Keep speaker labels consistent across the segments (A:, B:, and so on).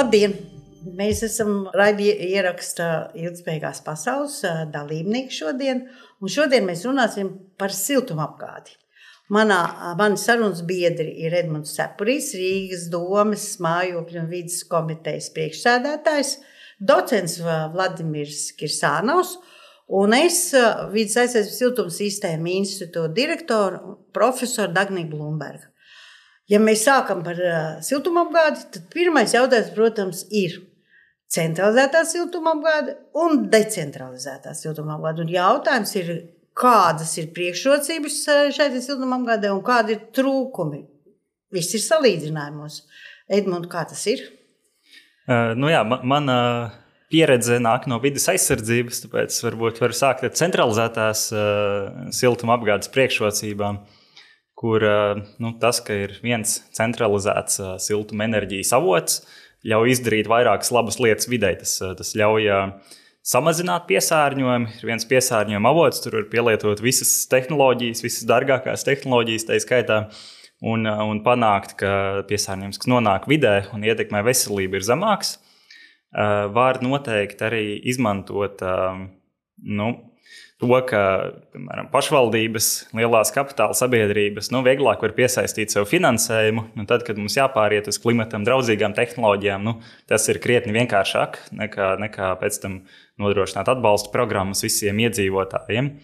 A: Labdien! Mēs esam raidījuma ilgspējīgās pasaules dalībnieki šodien, un šodien mēs runāsim par siltumapgādi. Manā, mani sarunas biedri ir Edmunds Cepurīs, Rīgas domas mājokļu un vidas komitejas priekšsēdētājs, docents Vladimirs Kirsānovs un es vidas aizsardzības siltuma sistēmu institūta direktoru profesoru Dagniju Blumbergu. Ja mēs sākam par siltumapgādi, tad pirmais jautājums, protams, ir centralizētā siltumapgāde un decentralizētā siltumapgāde. Un jautājums ir, kādas ir priekšrocības šai siltumapgādē un kādi ir trūkumi. Viss ir salīdzinājumos. Edmunds, kā tas ir?
B: Uh, nu jā, man, mana pieredze nāk no vidas aizsardzības, tāpēc varbūt var sākt ar centralizētās uh, siltumapgādes priekšrocībām. Uh, kur nu, tas, ka ir viens centralizēts siltuma enerģijas avots, ļauj izdarīt vairākas labas lietas vidē. Tas, tas ļauj samazināt piesārņojumu. Ir viens piesārņojuma avots, tur var pielietot visas tehnoloģijas, visas dārgākās tehnoloģijas, tā skaitā. Un, un panākt, ka piesārņojums, kas nonāk vidē un ietekmē veselību, ir zemāks. Var noteikti arī izmantot nu, to, ka piemēram, pašvaldības, lielās kapitāla sabiedrības nu, vieglāk var piesaistīt sev finansējumu. Nu, tad, kad mums jāpāriet uz klimatam draudzīgām tehnoloģijām, nu, tas ir krietni vienkāršāk nekā, nekā pēc tam nodrošināt atbalsta programmas visiem iedzīvotājiem.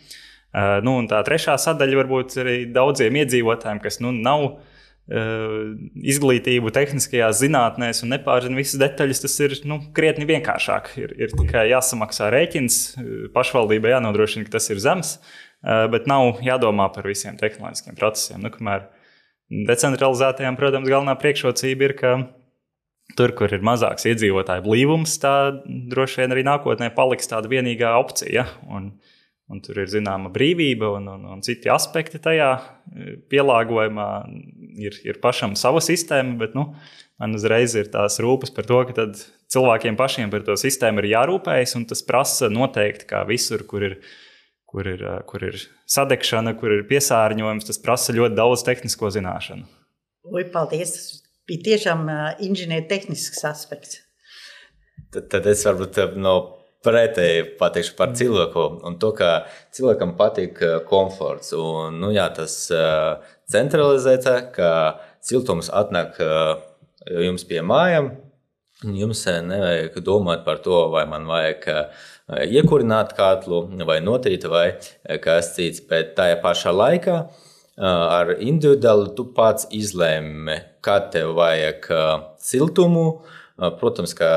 B: Uh, nu, tā trešā sadaļa varbūt arī daudziem iedzīvotājiem, kas nu, nav Eh, izglītību tehniskajās zinātnēs un nepārzina visas detaļas, tas ir nu, krietni vienkāršāk. Ir, ir tikai jāsamaksā rēķins, eh, pašvaldībai jānodrošina, ka tas ir zems, eh, bet nav jādomā par visiem tehnoloģiskiem procesiem. Nu, kamēr decentralizētajām, protams, galvenā priekšrocība ir, ka tur, kur ir mazāks iedzīvotāju blīvums, tā droši vien arī nākotnē paliks tāda vienīgā opcija. Ja? Un, Un tur ir zināma brīvība un, un, un citi aspekti tajā e, pielāgojumā. Ir, ir pašam sava sistēma, bet nu, man uzreiz ir tās rūpes par to, ka cilvēkiem pašiem par to sistēmu ir jārūpējas. Tas prasa noteikti, kā visur, kur ir, kur ir, e, kur ir sadegšana, kur ir piesārņojums, tas prasa ļoti daudz tehnisko zināšanu.
A: Ui, paldies! Tas bija tiešām uh, inženiertehnisks aspekts.
C: Tad, tad es varbūt no pretēji pateikšu par cilvēku un to, ka cilvēkam patīk eh, komforts. Un, nu, jā, tas uh, centralizēta, ka siltums atnāk uh, jums pie mājām. Jums nevajag domāt par to, vai man vajag iekurināt katlu, vai notīt, vai kas cits. Bet tajā pašā laikā ar individuāli tu pats izlēmi, kad tev vajag siltumu. Protams, ka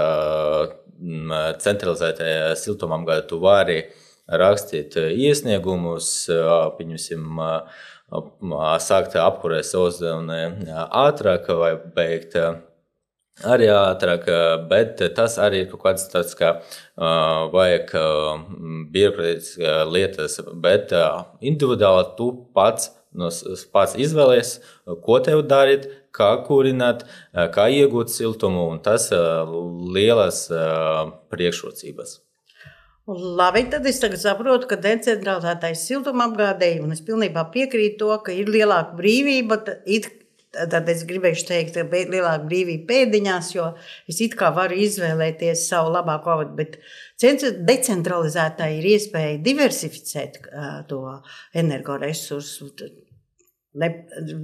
C: centralizētajā siltumapgādē tu vari rakstīt iesniegumus, pieņemsim, sākt apkurēt ozonu ātrāk vai beigt arī ātrāk, bet tas arī ir kaut kāds tāds, ka uh, vajag uh, birokrātiskas lietas, bet uh, individuāli tu pats, no, pats izvēlies, ko tev darīt, kā kurināt, kā iegūt siltumu, un tas ir lielas priekšrocības.
A: Labi, tad es saprotu, ka decentralizētais siltumapgādēji, un es pilnībā piekrītu to, ka ir lielāka brīvība. It, tad es gribēju teikt, ka lielāka brīvība pēdiņās, jo es it kā varu izvēlēties savu labāko avatu, bet decentralizētāji ir iespēja diversificēt to energoresursu Ne,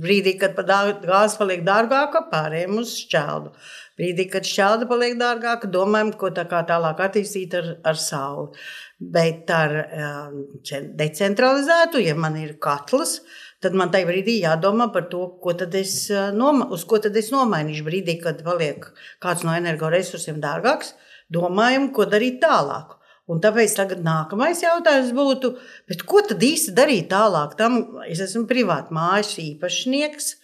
A: brīdī, kad gāze paliek dārgāka, pārējiem uz šķeldu. Brīdī, kad šķelda paliek dārgāka, domājam, ko tā kā tālāk attīstīt ar, ar sauli. Bet ar decentralizētu, ja man ir katls, tad man tajā brīdī jādomā par to, ko tad es, uh, noma, uz ko tad es nomainīšu. Brīdī, kad paliek kāds no energoresursiem dārgāks, domājam, ko darīt tālāk. Un tāpēc tagad nākamais jautājums būtu, ko tad īsti darīt tālāk? Tam es esmu privāti mājas īpašnieks,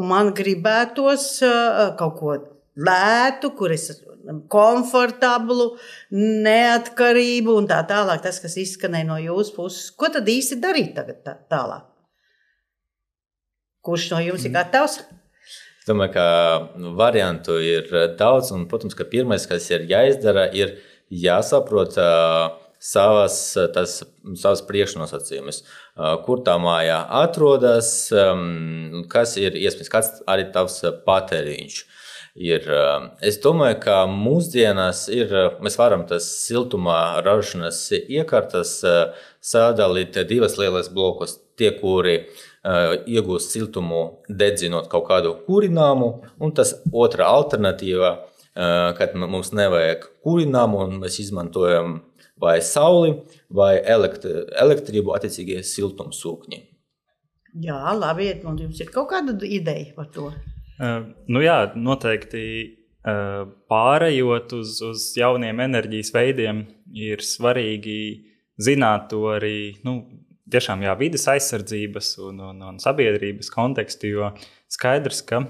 A: un man gribētos uh, kaut ko lētu, kur es komfortablu, neatkarību un tā tālāk. Tas, kas izskanēja no jūsu puses, ko tad īsti darīt tagad tā, tālāk? Kurš no jums ir mm. gatavs?
C: Es domāju, ka variantu ir daudz, un, protams, ka pirmais, kas ir jāizdara, ir jāsaprot uh, savas, tas, savas priekšnosacījumus, uh, kur tā mājā atrodas, um, kas ir iespējams, kāds arī tavs patēriņš. ir. Es domāju, ka mūsdienās ir, mēs varam tas siltumā ražošanas iekārtas sadalīt divas lielas blokus. Tie, kuri uh, iegūst siltumu dedzinot kaut kādu kurināmu, un tas otra alternatīva, uh, kad mums nevajag kurināmu un mēs izmantojam vai sauli vai elektri, elektrību attiecīgie siltumsūkņi.
A: Jā, labi, un jums ir kaut kāda ideja par to?
B: Uh, nu jā, noteikti uh, pārējot uz, uz jauniem enerģijas veidiem, ir svarīgi zināt to arī nu, tiešām jā, vidas aizsardzības un, un, un sabiedrības kontekstu. Jo skaidrs, ka,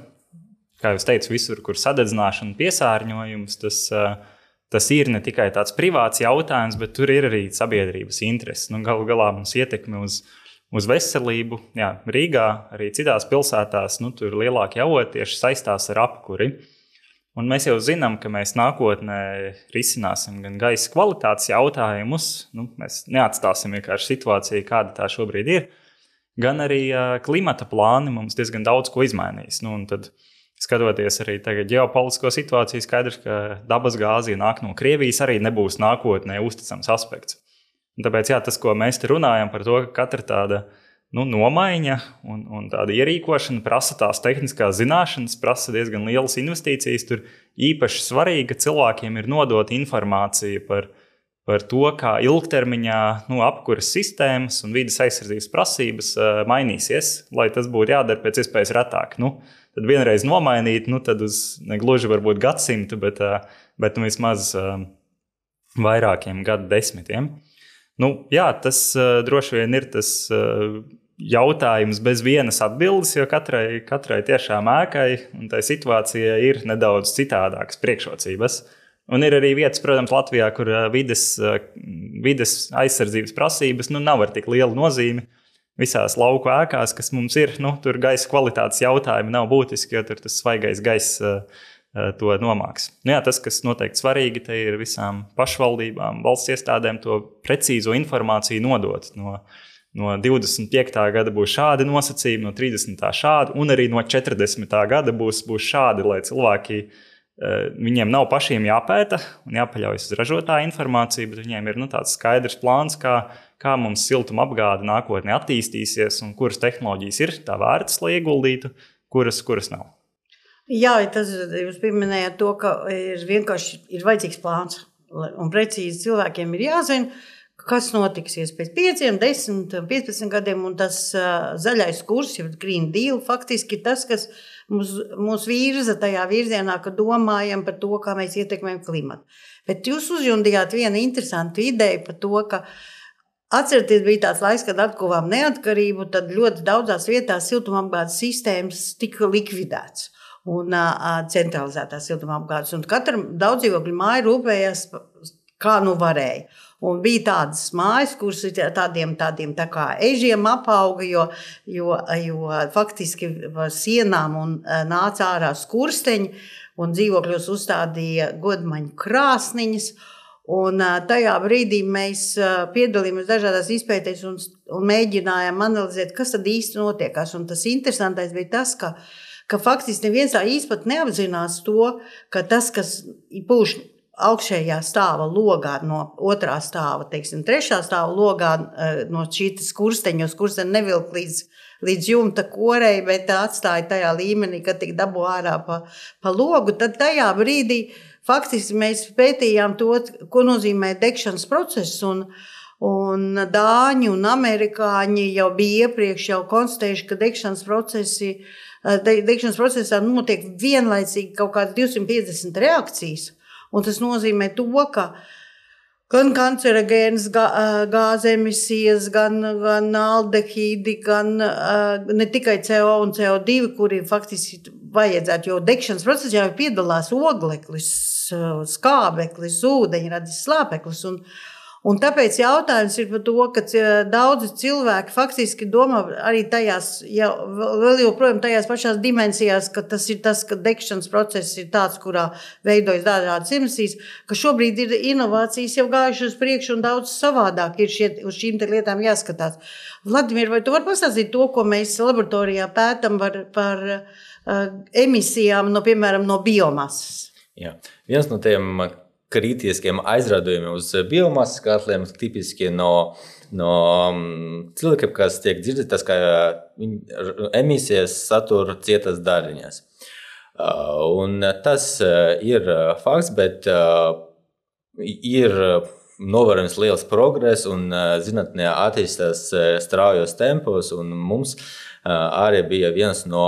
B: kā jau teicu, visur, kur sadedzināšana, piesārņojums, tas, uh, tas ir ne tikai tāds privāts jautājums, bet tur ir arī sabiedrības intereses. Nu, Galu galā mums ietekme uz uz veselību. Jā, Rīgā, arī citās pilsētās, nu, tur lielākie avoti tieši saistās ar apkuri. Un mēs jau zinām, ka mēs nākotnē risināsim gan gaisa kvalitātes jautājumus, nu, mēs neatstāsim vienkārši situāciju, kāda tā šobrīd ir, gan arī klimata plāni mums diezgan daudz ko izmainīs. Nu, tad, skatoties arī tagad ģeopolitisko situāciju, skaidrs, ka dabas gāze nāk no Krievijas arī nebūs nākotnē uzticams aspekts. Un tāpēc jā, tas, ko mēs te runājam par to, ka katra tāda nu, nomaiņa un, un tāda ierīkošana prasa tās tehniskās zināšanas, prasa diezgan lielas investīcijas. Tur īpaši svarīgi, ka cilvēkiem ir nodota informācija par, par to, kā ilgtermiņā nu, apkuras sistēmas un vidas aizsardzības prasības uh, mainīsies, lai tas būtu jādara pēc iespējas retāk. Nu, tad vienreiz nomainīt, nu, tad uz ne gluži varbūt gadsimtu, bet, uh, bet nu, vismaz uh, vairākiem gadu desmitiem. Nu, jā, tas uh, droši vien ir tas uh, jautājums bez vienas atbildes, jo katrai, katrai tiešām ēkai un tai situācijai ir nedaudz citādākas priekšrocības. Un ir arī vietas, protams, Latvijā, kur uh, vides, vides aizsardzības prasības nu, nav ar tik lielu nozīmi. Visās lauku ēkās, kas mums ir, nu, tur gaisa kvalitātes jautājumi nav būtiski, jo tur tas svaigais gaiss Eh, to nomāks. Nu, jā, tas, kas noteikti svarīgi, ir visām pašvaldībām, valsts iestādēm to precīzo informāciju nodot. No, no 25. gada būs šādi nosacījumi, no 30. šādi, un arī no 40. gada būs, būs šādi, lai cilvēki eh, viņiem nav pašiem jāpēta un jāpaļaujas uz ražotāju informāciju, bet viņiem ir nu, tāds skaidrs plāns, kā, kā mums siltuma apgāde nākotnē attīstīsies un kuras tehnoloģijas ir tā vērtas, lai ieguldītu, kuras, kuras nav.
A: Jā, tas jūs pieminējāt to, ka ir vienkārši ir vajadzīgs plāns. Un precīzi cilvēkiem ir jāzina, kas notiksies pēc 5, 10, 15 gadiem. Un tas uh, zaļais kurs, jau Green Deal, faktiski ir tas, kas mūs, mūs virza tajā virzienā, ka domājam par to, kā mēs ietekmējam klimatu. Bet jūs uzjundījāt vienu interesantu ideju par to, ka Atcerieties, bija tāds laiks, kad atguvām neatkarību, tad ļoti daudzās vietās siltumapgādes sistēmas tika likvidētas un uh, centralizētās siltumapgādes. Katra daudzdzīvokļu māja rūpējās, kā nu varēja. Un bija tādas mājas, kuras ar tādiem, tādiem tā kā ežiem apauga, jo, jo, jo faktiski sienām un, nāca ārā skursteņi, un dzīvokļos uzstādīja godmaņu krāsniņas. Un tajā brīdī mēs piedalījāmies dažādās izpētēs un, un mēģinājām analizēt, kas tad īsti notiekās. Un tas interesantais bija tas, ka uh, ka faktiski neviens tā īsti neapzinās to, ka tas, kas pūš augšējā stāva logā, no otrā stāva, teiksim, trešā stāva logā, eh, no šīs kursteņa, jo kursteņa nevilk līdz, līdz jumta korei, bet atstāja tajā līmenī, ka tik dabū ārā pa, pa logu, tad tajā brīdī faktiski mēs pētījām to, ko nozīmē degšanas process. Un, Un Dāņi un Amerikāņi jau bija iepriekš jau konstatējuši, ka degšanas procesi uh, degšanas procesā notiek vienlaicīgi kaut kādas 250 reakcijas. Tas nozīmē to, ka gan kancerogēnas gāzes emisijas, gan, gan aldehīdi, gan ne tikai CO un CO2, kuriem faktiski vajadzētu, jo degšanas procesā jau piedalās ogleklis, skābeklis, ūdeņradis, slāpeklis. Un, Un tāpēc jautājums ir par to, ka daudzi cilvēki faktiski domā arī tajās, ja vēl joprojām tajās pašās dimensijās, ka tas ir tas, ka degšanas process ir tāds, kurā veidojas dažādas emisijas, ka šobrīd ir inovācijas jau gājušas uz priekšu un daudz savādāk ir šie, uz šīm lietām jāskatās. Vladimir, vai tu vari pastāstīt to, ko mēs laboratorijā pētam par, par uh, emisijām, no, piemēram, no biomasas?
C: Jā. Viens no tiem kritiskiem aizrādījumiem uz biomasas katliem, tipiski no, no mm, cilvēkiem, kas tiek dzirdētas, ka emisijas satur cietas daļiņas. Uh, un tas ir fakts, bet ir novērojams liels progress un zinātnē attīstās straujos tempos. Mums arī bija viens no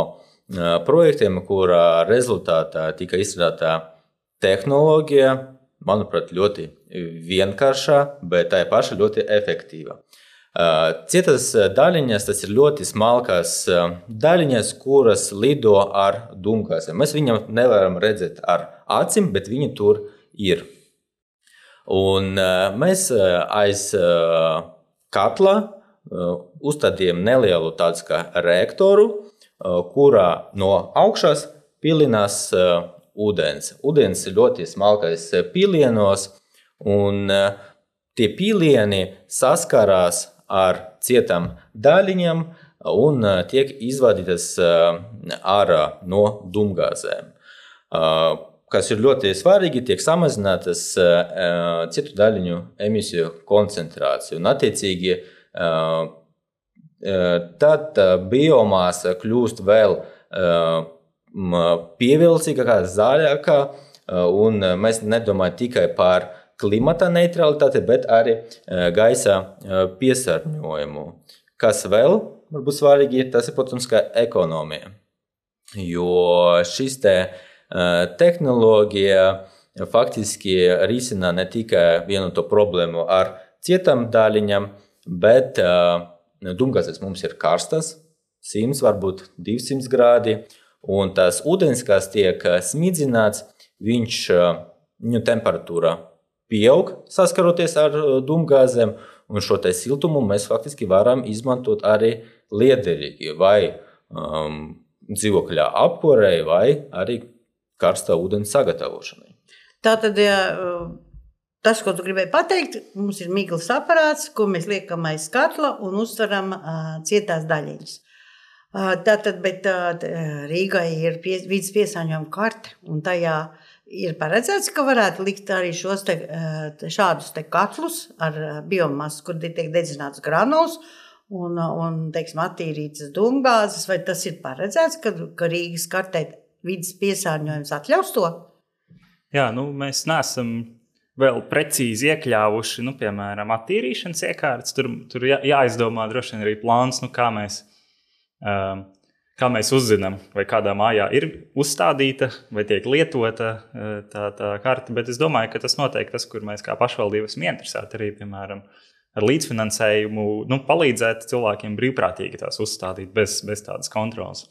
C: projektiem, kurā rezultātā tika izstrādāta tehnoloģija, manuprāt, ļoti vienkārša, bet tā paša ļoti efektīva. Citas daļiņas, tas ir ļoti smalkas daļiņas, kuras lido ar dūmgāzēm. Mēs viņam nevaram redzēt ar acīm, bet viņi tur ir. Un mēs aiz katla uzstādījām nelielu tādu kā reaktoru, kurā no augšas pilinās ūdens. Ūdens ir ļoti smalkais eh, pīlienos, un eh, tie pīlieni saskarās ar cietām daļiņām un eh, tiek izvadītas ārā no dumgāzēm. Kas ir ļoti svarīgi, tiek samazinātas citu daļiņu emisiju koncentrācija. Un, attiecīgi, tad biomāsa kļūst vēl pievilcīgākā, zaļākā, un mēs nedomājam tikai par klimata neutralitāti, bet arī gaisa piesārņojumu. Kas vēl var būt svarīgi, tas ir, protams, ekonomija. Jo šis te tehnoloģija faktiski risina ne tikai vienu to problēmu ar cietām daļiņām, bet dumgāzes mums ir karstas, 100, varbūt 200 grādi. Un tas ūdens, kas tiek eh, smidzināts, viņš eh, viņu temperatūra pieaug saskaroties ar eh, dūmgāzēm, un šo siltumu mēs faktiski varam izmantot arī liederīgi vai um, dzīvokļa apkurei, vai arī karstā ūdens sagatavošanai.
A: Tātad, ja, tas, ko tu gribēji pateikt, mums ir miglas aparāts, ko mēs liekam aiz katla un uztveram uh, cietās daļiņas. Tātad, bet Rīgai ir pie, vidas piesārņojuma karte, un tajā ir paredzēts, ka varētu likt arī šos te, šādus te katlus ar biomasu, kur tiek dedzināts granuls un, un teiksim, attīrītas dūmgāzes. Vai tas ir paredzēts, ka, ka Rīgas kartē vidas piesārņojums atļaus to?
B: Jā, nu, mēs neesam vēl precīzi iekļāvuši, nu, piemēram, attīrīšanas iekārtas. Tur, tur jā, jāizdomā droši vien arī plāns, nu, kā mēs Ehm, kā mēs uzzinām, vai kādā mājā ir uzstādīta vai tiek lietota eh, tā, tā karte. Bet es domāju, ka tas noteikti tas, kur mēs kā pašvaldība esam interesēti arī, piemēram, ar līdzfinansējumu, nu, palīdzēt cilvēkiem brīvprātīgi tās uzstādīt bez, bez tādas kontrolas.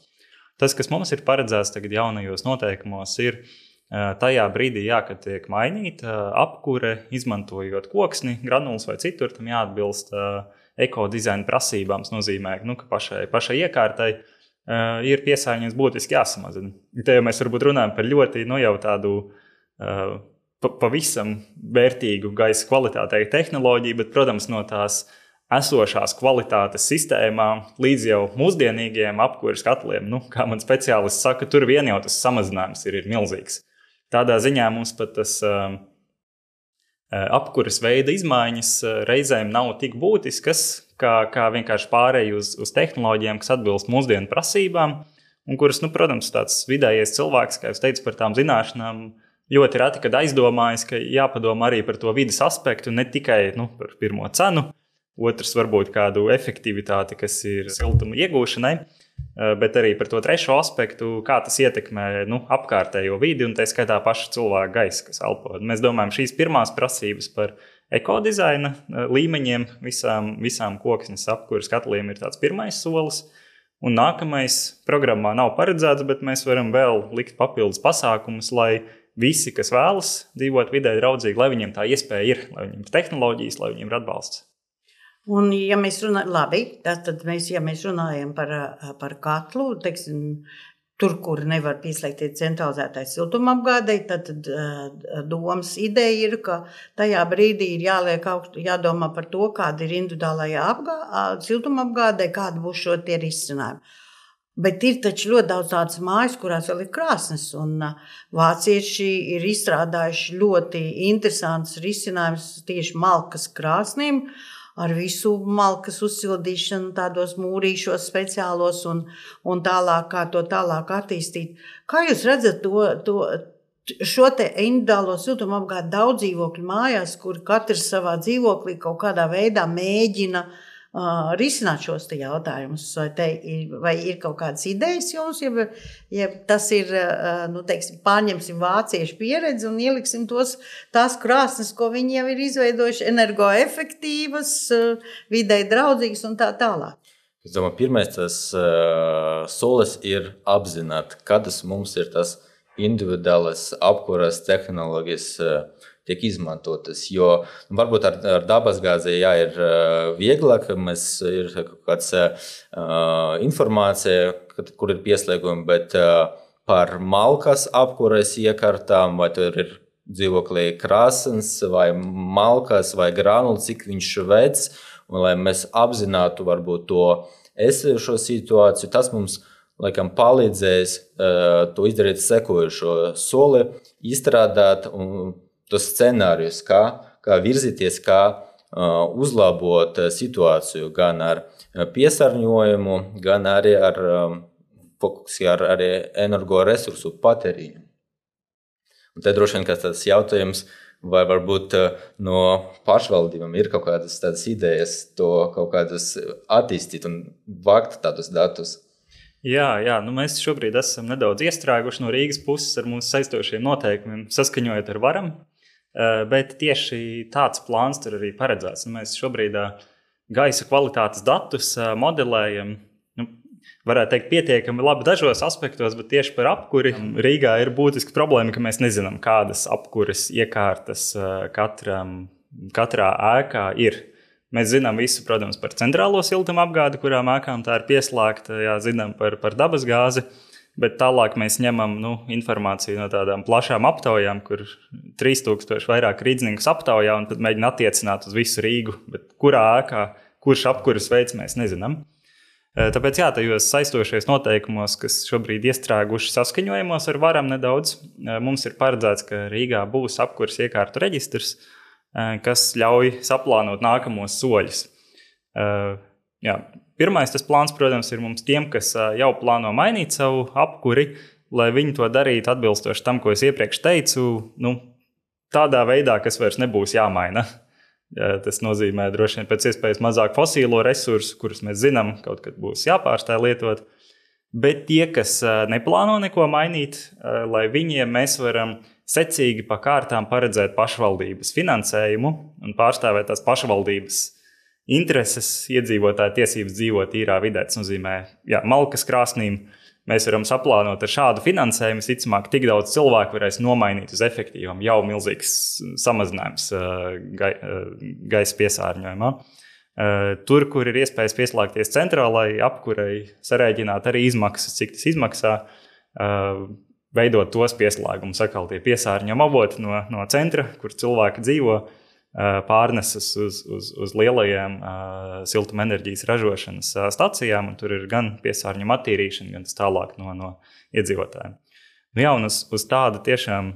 B: Tas, kas mums ir paredzēts tagad jaunajos noteikumos, ir eh, tajā brīdī, jā, kad tiek mainīta apkure, izmantojot koksni, granulas vai citur, tam jāatbilst uh, ekodizaina prasībām. Tas nozīmē, nu, ka pašai, pašai iekārtai uh, ir piesārņojums būtiski jāsamazina. Te jau mēs varbūt runājam par ļoti nu, tādu. Uh, Pavisam vērtīgu gaisa kvalitātei tehnoloģiju, bet, protams, no tās esošās kvalitātes sistēmām līdz jau mūsdienīgiem apkūres katliem, nu, kā man speciālists saka, tur vien jau tas samazinājums ir, ir milzīgs. Tādā ziņā mums pat tas uh, apkuras veida izmaiņas eh, reizēm nav tik būtiskas, kā, kā vienkārši pārēj uz, uz tehnoloģijām, kas atbilst mūsdienu prasībām, un kuras, nu, protams, tāds vidējais cilvēks, kā jau teicu, par tām zināšanām, ļoti reti aizdomājas, ka jāpadomā arī par to vidas aspektu, ne tikai nu, par pirmo cenu, otrs varbūt kādu efektivitāti, kas ir siltuma iegūšanai. Eh, bet arī par to trešo aspektu, kā tas ietekmē nu, apkārtējo vidi un tā skaitā pašu cilvēku gaisu, kas elpo. Mēs domājam, šīs pirmās prasības par ekodizaina eh, līmeņiem visām, visām koksnes apkuras katliem ir tāds pirmais solis. Un nākamais programmā nav paredzēts, bet mēs varam vēl likt papildus pasākumus, lai visi, kas vēlas dzīvot vidē draudzīgi, lai viņiem tā iespēja ir, lai viņiem ir tehnoloģijas, lai viņiem ir atbalsts.
A: Un, ja mēs runājam, labi, tad, mēs, ja mēs runājam par, par katlu, teiksim, tur, kur nevar pieslēgties centralizētai siltumapgādei, tad, tad uh, domas ideja ir, ka tajā brīdī ir jāliek augst, jādomā par to, kāda ir individuālajā apgā, siltumapgādē, kāda būs šo tie risinājumi. Bet ir taču ļoti daudz tādas mājas, kurās vēl ir krāsnes. Un vācieši ir izstrādājuši ļoti interesants risinājums tieši malkas krāsnīm. Ar visu malkas uzsildīšanu, tādos mūrīšos, speciālos un, un tālāk, kā to tālāk attīstīt. Kā jūs redzat to, to, šo individuālo siltumapgādi daudz dzīvokļu mājās, kur katrs savā dzīvoklī kaut kādā veidā mēģina uh, uh, risināt šos jautājumus. Vai, te, vai ir kaut kādas idejas jums, ja, ja tas ir, uh, nu, teiksim, pārņemsim vāciešu pieredzi un ieliksim tos, tās krāsnes, ko viņi jau ir izveidojuši, energoefektīvas, uh, videi draudzīgas un tā tālāk.
C: Es domāju, pirmais tas uh, solis ir apzināt, kādas mums ir tas individuālas apkuras tehnoloģijas. Uh, tiek izmantotas. Jo nu, varbūt ar, ar dabasgāzi jā, ir vieglāk, mēs ir kaut kāda uh, informācija, kad, kur ir pieslēgumi, bet uh, par malkas apkures iekārtām, vai tur ir dzīvoklī krāsnes, vai malkas, vai granulas, cik viņš veids, un lai mēs apzinātu varbūt to esošo situāciju, tas mums laikam palīdzēs uh, to izdarīt sekojošo soli, izstrādāt un tos scenārijus, kā, kā virzīties, kā uzlabot situāciju gan ar piesārņojumu, gan arī ar, ar, ar energoresursu patēriņu. Un te droši vien tas jautājums, vai varbūt no pašvaldībām ir kaut kādas tādas idejas, to kaut kādas attīstīt un vākt tādus datus.
B: Jā, jā nu mēs šobrīd esam nedaudz iestrēguši no Rīgas puses ar mūsu saistošiem noteikumiem, saskaņojot ar varam. Eh, bet tieši tāds plāns tur arī paredzēts. Mēs šobrīd eh, gaisa kvalitātes datus eh, modelējam. Nu, varētu teikt, pietiekami labi dažos aspektos, bet tieši par apkuri Rīgā ir būtiska problēma, ka mēs nezinām, kādas apkuras iekārtas katram, katrā ēkā ir. Mēs zinām visu, protams, par centrālo siltumapgādi, kurām ēkām tā ir pieslēgta, jā, zinām par, par dabasgāzi. gāzi Bet tālāk mēs ņemam nu, informāciju no tādām plašām aptaujām, kur 3000 vairāk rīzniekus aptaujā un tad mēģina attiecināt uz visu Rīgu. Bet kurā ēkā, kurš apkuras veids, mēs nezinām. Tāpēc, jā, tajos saistošajos noteikumos, kas šobrīd iestrēguši saskaņojumos ar varam nedaudz, mums ir paredzēts, ka Rīgā būs apkuras iekārtu reģistrs, kas ļauj saplānot nākamos soļus. Jā, Pirmais plāns, protams, ir mums tiem, kas jau plāno mainīt savu apkuri, lai viņi to darītu atbilstoši tam, ko es iepriekš teicu, nu, tādā veidā, kas vairs nebūs jāmaina. Tas nozīmē droši vien pēc iespējas mazāk fosīlo resursu, kurus mēs zinām, kaut kad būs jāpārstāj lietot. Bet tie, kas neplāno neko mainīt, lai viņiem mēs varam secīgi pa kārtām paredzēt pašvaldības finansējumu un pārstāvēt tās pašvaldības intereses, iedzīvotāju tiesības dzīvot tīrā vidē. Tas nozīmē, ka malkas krāsnīm mēs varam saplānot ar šādu finansējumu. Visticamāk, tik daudz cilvēku varēs nomainīt uz efektīvām, jau milzīgs samazinājums gai, gaisa piesārņojumā. Tur, kur ir iespējas pieslēgties centrālajai apkurei, sarēķināt arī izmaksas, cik tas izmaksā, veidot tos pieslēgumus, atkal tie piesārņojuma avoti no, no centra, kur cilvēki dzīvo pārneses uz, uz, uz lielajiem uh, siltumenerģijas ražošanas uh, stacijām. Tur ir gan piesārņojuma attīrīšana, gan tālāk no, no iedzīvotājiem. Nu, jā, un uz, uz tāda tiešām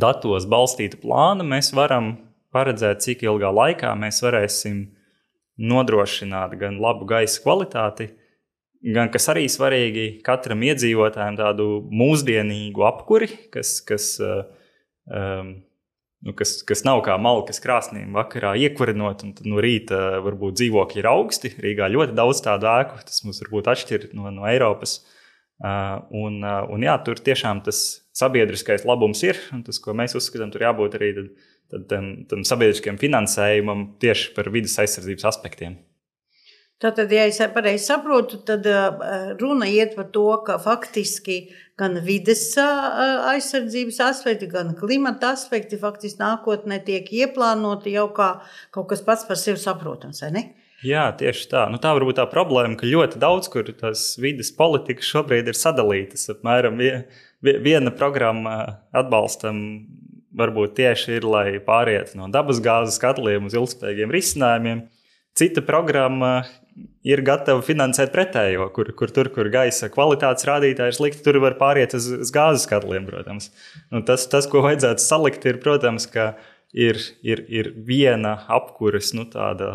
B: datos balstīta plāna mēs varam paredzēt, cik ilgā laikā mēs varēsim nodrošināt gan labu gaisa kvalitāti, gan, kas arī svarīgi, katram iedzīvotājam tādu mūsdienīgu apkuri, kas, kas um, nu, kas, kas nav kā malkas krāsnīm vakarā iekurinot, un no rīta varbūt dzīvokļi ir augsti. Rīgā ļoti daudz tādu ēku, tas mums varbūt atšķir no, no Eiropas. Uh, un, uh, un jā, tur tiešām tas sabiedriskais labums ir, un tas, ko mēs uzskatām, tur jābūt arī tad, tad, tam, tam sabiedriskajam finansējumam tieši par vidas aizsardzības aspektiem.
A: Tātad, ja es pareizi saprotu, tad runa iet par to, ka faktiski gan vides aizsardzības aspekti, gan klimata aspekti faktiski nākotnē tiek ieplānoti jau kā kaut kas pats par sevi saprotams, vai ne?
B: Jā, tieši tā. Nu, tā var būt tā problēma, ka ļoti daudz kur tās vidas politikas šobrīd ir sadalītas. Apmēram viena programma atbalstam varbūt tieši ir, lai pāriet no dabasgāzes katliem uz ilgspējīgiem risinājumiem. Cita programma ir gatava finansēt pretējo, kur, kur tur, kur gaisa kvalitātes rādītāji ir slikti, tur var pāriet uz, uz gāzes katliem. Protams. Nu, tas, tas, ko vajadzētu salikt, ir, protams, ka ir, ir, ir viena apkuras nu,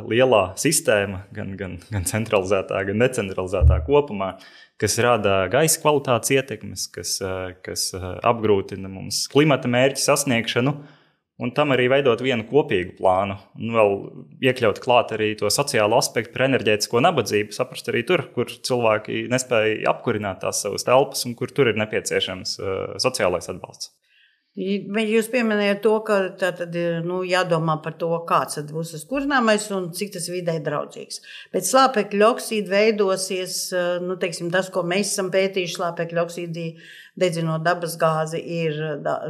B: lielā sistēma, gan, gan, gan centralizētā, gan decentralizētā kopumā, kas rada gaisa kvalitātes ietekmes, kas, kas apgrūtina mums klimata mērķu sasniegšanu. Un tam arī veidot vienu kopīgu plānu, un vēl iekļaut klāt arī to sociālo aspektu enerģētisko nabadzību, saprast arī tur, kur cilvēki nespēja apkurināt tās savas telpas un kur tur ir nepieciešams uh, sociālais atbalsts.
A: Jūs pieminējāt to, ka tātad ir nu, jādomā par to, kāds būs tas kurināmais un cik tas vidē draudzīgs. Bet slāpekļa oksīdi veidosies, nu, teiksim, tas, ko mēs esam pētījuši, slāpekļa oksīdi dedzinot dabas gāzi, ir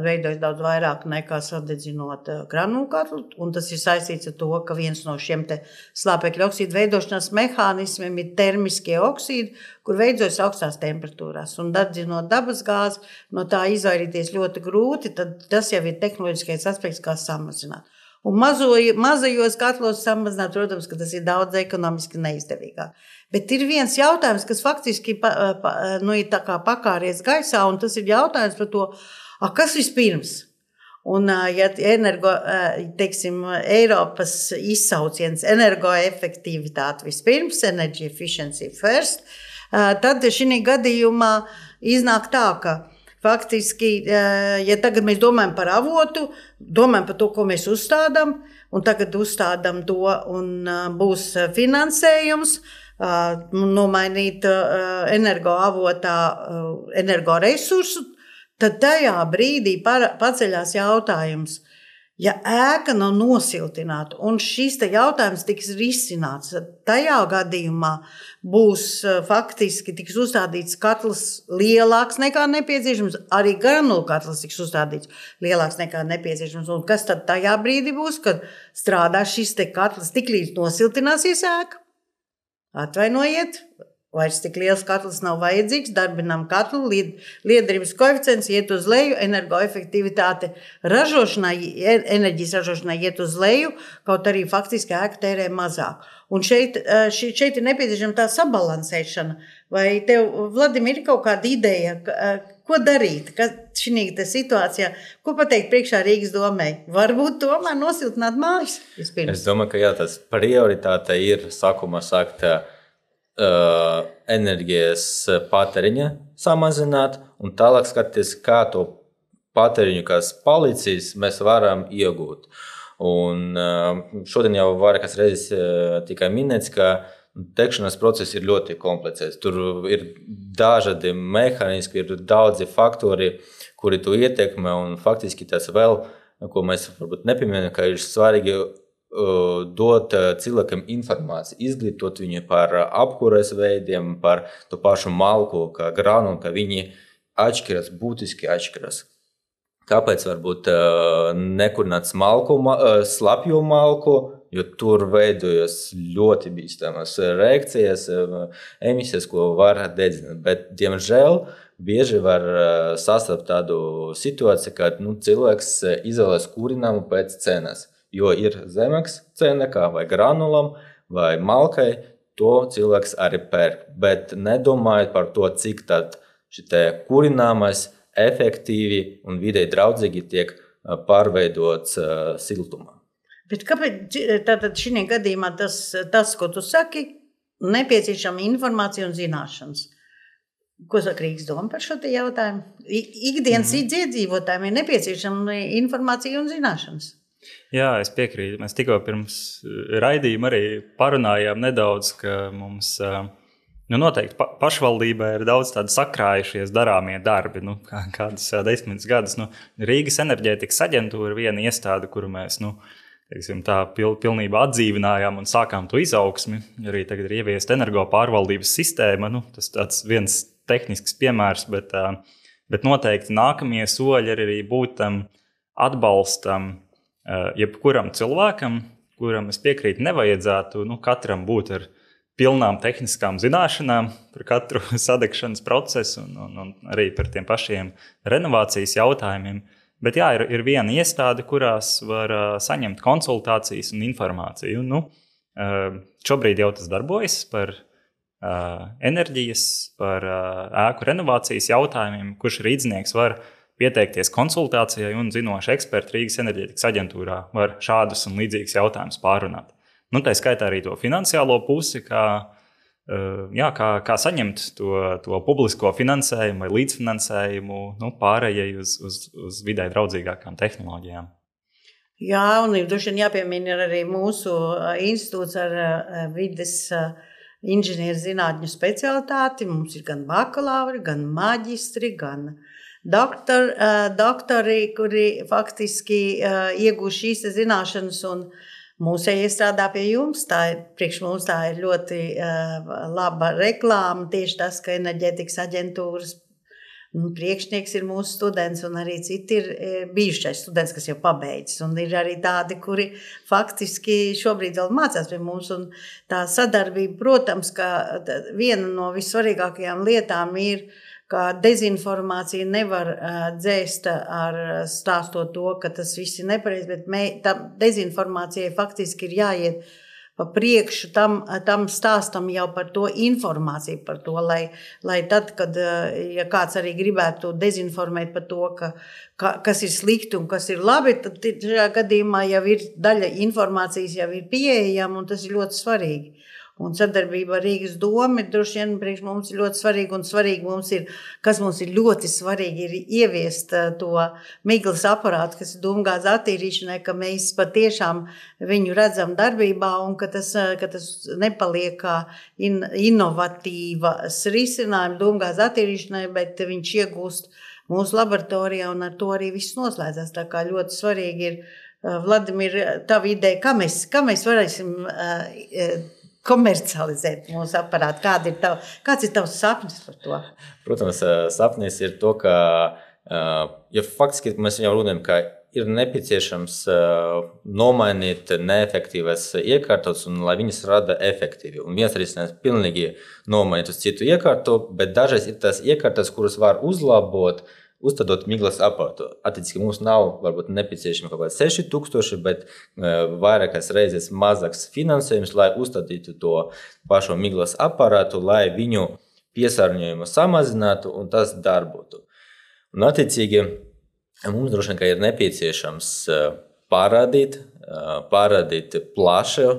A: veidojis daudz vairāk nekā sadedzinot granulu katlu. Tas ir saistīts ar to, ka viens no šiem slāpekļa oksīdu veidošanās mehānismiem ir termiskie oksīdi, kur veidojas augstās temperatūrās. Un dedzinot dabas gāzi, no tā izvairīties ļoti grūti. Tas jau ir tehnoloģiskais aspekts, kā samazināt. Un mazo, mazajos katlos samazināt, protams, ka tas ir daudz ekonomiski neizdevīgāk. Bet ir viens jautājums, kas faktiski pa, pa, nu, ir pakāries gaisā, un tas ir jautājums par to, a, kas vispirms. Un, ja energo, teiksim, Eiropas izsauciens energoefektivitāte vispirms, energy efficiency first, tad šī gadījumā iznāk tā, ka Faktiski, ja tagad mēs domājam par avotu, domājam par to, ko mēs uzstādām, un tagad uzstādām to, un būs finansējums, nomainīt energoavotā energoresursu, tad tajā brīdī paceļās jautājums, Ja ēka nav nosiltināta un šis jautājums tiks risināts, tad tajā gadījumā būs e, faktiski tiks uzstādīts katls lielāks nekā nepieciešams. Arī granulu katls tiks uzstādīts lielāks nekā nepieciešams. Un kas tad tajā brīdī būs, kad strādās šis katls tik līdz nosiltināsies ēka? Atvainojiet, Vairs tik liels katls nav vajadzīgs, darbinām katlu, liederības koeficients iet uz leju, energoefektivitāte ražošanai, e, enerģijas ražošanai iet uz leju, kaut arī faktiski ēka tērē mazāk. Un šeit, e, šeit ir nepieciešama tā sabalansēšana. Vai tev, Vladimir, ir kaut kāda ideja, e, ko darīt šī situācijā? Ko pateikt priekšā Rīgas domē? Varbūt tomēr nosiltināt mājas vispirms.
C: Es domāju, ka jā, tas prioritāte ir sākumā sākt uh, enerģijas patēriņa samazināt, un tālāk skatīties, kā to patēriņu, kas palicis, mēs varam iegūt. Un, uh, šodien jau vairākas reizes uh, tika minēts, ka tekšanas process ir ļoti komplicēts. Tur ir dažādi mehānismi, ir daudzi faktori, kuri to ietekmē. Faktiski tas vēl, ko mēs varbūt nepieminējam, ka ir svarīgi dot cilvēkam informāciju, izglītot viņu par apkūres veidiem, par to pašu malku, kā grānu, ka viņi atšķiras, būtiski atšķiras. Kāpēc varbūt nekurināt smalku, slapju malku, jo tur veidojas ļoti bīstamas reakcijas, emisijas, ko var dedzināt. Bet, diemžēl, bieži var sastapt tādu situāciju, kad nu, cilvēks izvēlas kurināmu pēc cenas jo ir zemāks cena kā vai granulam vai malkai. To cilvēks arī pērk, bet nedomājot par to, cik šī kurināmais efektīvi un vidē draudzīgi tiek pārveidots siltumā.
A: Bet kāpēc tātad šī gadījumā tas, tas, ko tu saki, nepieciešama informācija un zināšanas? Ko saka Rīgas doma par šo jautājumu? Ikdienas mm -hmm. iedzīvotājiem ir nepieciešama informācija un zināšanas.
B: Jā, es piekrītu. Mēs tikko pirms eh, raidījuma arī parunājām nedaudz, ka mums nu, noteikti pa pašvaldībā ir daudz tādu sakrājušies darāmie darbi. Nu, kādas desmitas gadus nu, Rīgas enerģētikas aģentūra ir viena iestāde, kuru mēs nu, teiksim, tā pil, pilnībā atdzīvinājām un sākām to izaugsmi. Arī tagad ir ieviesta energo pārvaldības sistēma. Nu, tas ir viens tehnisks piemērs, bet, bet noteikti nākamie soļi ir arī būt tam atbalstam jebkuram cilvēkam, kuram es piekrītu, nevajadzētu nu, katram būt ar pilnām tehniskām zināšanām par katru sadegšanas procesu un, un, un arī par tiem pašiem renovācijas jautājumiem. Bet jā, ir, ir viena iestāde, kurās var uh, saņemt konsultācijas un informāciju. Nu, uh, šobrīd jau tas darbojas par uh, enerģijas, par uh, ēku renovācijas jautājumiem, kurš rīznieks var pieteikties konsultācijai un zinoši eksperti Rīgas enerģētikas aģentūrā var šādus un līdzīgus jautājumus pārunāt. Nu, tā skaitā arī to finansiālo pusi, kā Eh, jā, kā, kā saņemt to, to publisko finansējumu vai līdzfinansējumu nu, pārējai uz, uz, uz vidē draudzīgākām tehnoloģijām.
A: Jā, un droši vien jāpiemina arī mūsu eh, institūts ar eh, vides inženierzinātņu specialitāti. Mums ir gan bakalauri, gan maģistri, gan doktori, doktori kuri faktiski iegūst šīs zināšanas un zināšanas Mūsēji strādā pie jums. Tā ir, priekš mums tā ir ļoti uh, laba reklāma. Tieši tas, ka enerģētikas aģentūras nu, priekšnieks ir mūsu students, un arī citi ir bijušais students, kas jau pabeidzis. Un ir arī tādi, kuri faktiski šobrīd vēl mācās pie mums. Un tā sadarbība, protams, ka viena no vissvarīgākajām lietām ir ka dezinformācija nevar dzēst ar stāstot to, ka tas viss ir nepareizi, bet mē, tam dezinformācijai faktiski ir jāiet pa priekšu tam, tam stāstam jau par to informāciju, par to, lai, lai tad, kad ja kāds arī gribētu dezinformēt par to, ka, ka, kas ir slikti un kas ir labi, tad šajā gadījumā jau ir daļa informācijas jau ir pieejama un tas ir ļoti svarīgi. Un sadarbība ar Rīgas domu ir droši vien priekš mums ļoti svarīga. Un svarīgi mums ir, kas mums ir ļoti svarīgi, ir ieviest eh, to miglas aparātu, kas ir dūmgāzes attīrīšanai, ka mēs patiešām viņu redzam darbībā un ka tas, eh, ka tas nepaliek kā in, inovatīvas risinājums dūmgāzes attīrīšanai, bet viņš iegūst mūsu laboratorijā un ar to arī viss noslēdzas. Tā kā ļoti svarīgi ir, eh, Vladimir, tava ideja, kā mēs, kā mēs varēsim komercializēt mūsu aparātu? Kāda ir tava, kāds ir tavs sapnis par to?
C: Protams, sapnis ir to, ka ja faktiski mēs jau runājam, ka ir nepieciešams nomainīt neefektīvas iekārtas, un lai viņas rada efektīvi. Un viens risinājums pilnīgi nomainīt uz citu iekārtu, bet dažreiz ir tās iekārtas, kuras var uzlabot, uh, uzstādot miglas aparātu. Attiecīgi, mums nav varbūt nepieciešama kaut kāda 6000, bet uh, vairākas reizes mazāks finansējums, lai uzstādītu to pašu miglas aparātu, lai viņu piesārņojumu samazinātu un tas darbotu. Un, attiecīgi, mums droši vien ir nepieciešams uh, parādīt, uh, parādīt plašu,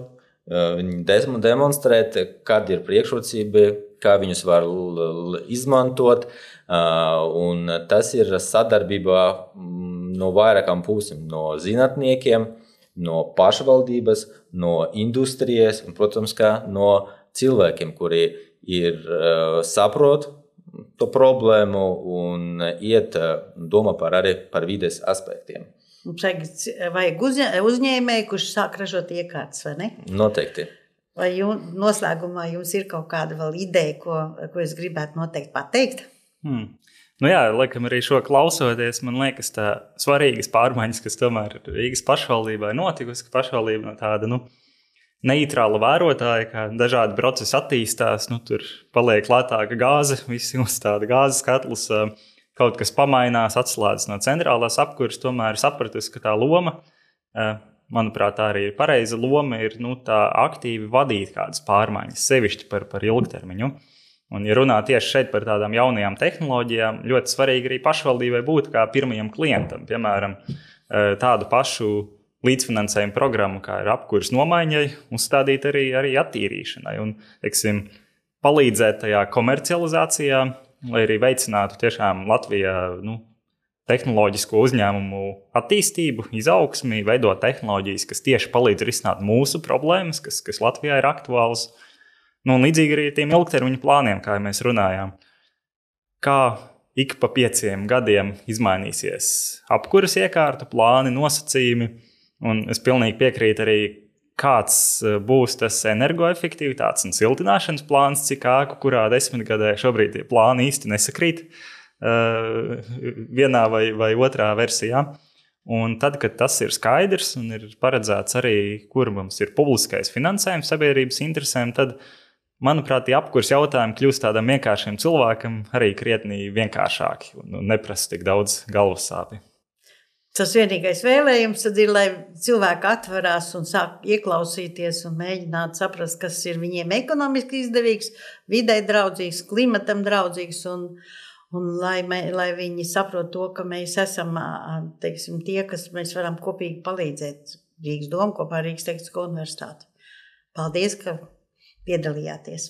C: demonstrēt, kāda ir priekšrocība, kā viņus var izmantot. Uh, Un tas ir sadarbībā mm, no vairākām pusēm, no zinātniekiem, no pašvaldības, no industrijas un, protams, no cilvēkiem, kuri ir saprot to problēmu un iet domā par arī par vides aspektiem.
A: Mums vajag uzņēmēju, kurš sāk ražot iekārtas, vai ne?
C: Noteikti.
A: Vai jums, noslēgumā jums ir kaut kāda vēl ideja, ko, ko es gribētu noteikti pateikt?
B: Hmm. Nu jā, laikam arī šo klausoties, man liekas, tā svarīgas pārmaiņas, kas tomēr Rīgas pašvaldībā ir notikusi, ka pašvaldība no tāda nu, neitrāla vērotāja, kā dažādi procesi attīstās, nu, tur paliek lētāka gāze, visi uzstāda gāzes katlus, kaut kas pamainās, atslēdzas no centrālās apkuras, tomēr sapratusi, ka tā loma, manuprāt, tā arī ir pareiza loma, ir nu, aktīvi vadīt kādas pārmaiņas, sevišķi par, par ilgtermiņu. Un, ja runā tieši šeit par tādām jaunajām tehnoloģijām, ļoti svarīgi arī pašvaldībai būt kā pirmajam klientam. Piemēram, e, tādu pašu līdzfinansējumu programmu, kā ir apkurss nomaiņai, uzstādīt arī, arī attīrīšanai un teiksim, palīdzēt tajā komercializācijā, lai arī veicinātu tiešām Latvijā nu, tehnoloģisko uzņēmumu attīstību, izaugsmi, veidot tehnoloģijas, kas tieši palīdz risināt mūsu problēmas, kas, kas Latvijā ir aktuālas. Nu, līdzīgi arī tiem ilgtermiņa plāniem, kā mēs runājām. Kā ik pa pieciem gadiem izmainīsies apkuras iekārta, plāni, nosacījumi, Un es pilnīgi piekrītu arī, kāds eh, būs tas energoefektivitātes un siltināšanas plāns, cik āku kurā desmitgadē šobrīd tie plāni īsti nesakrīt uh, vienā vai, vai otrā versijā. Un tad, kad tas ir skaidrs un ir paredzēts arī, kur mums ir publiskais finansējums sabiedrības interesēm, tad, manuprāt, tie apkurs jautājumi kļūst tādam vienkāršam cilvēkam arī krietni vienkāršāki un neprasa tik daudz galvas sāpju.
A: Tas vienīgais vēlējums ir, lai cilvēki atverās un sāk ieklausīties un mēģināt saprast, kas ir viņiem ekonomiski izdevīgs, vidē draudzīgs, klimatam draudzīgs. Un, un lai, mē, lai viņi saprot to, ka mēs esam teiksim, tie, kas mēs varam kopīgi palīdzēt Rīgas domu kopā ar Rīgas Tehnisko universitāti. Paldies, ka piedalījāties!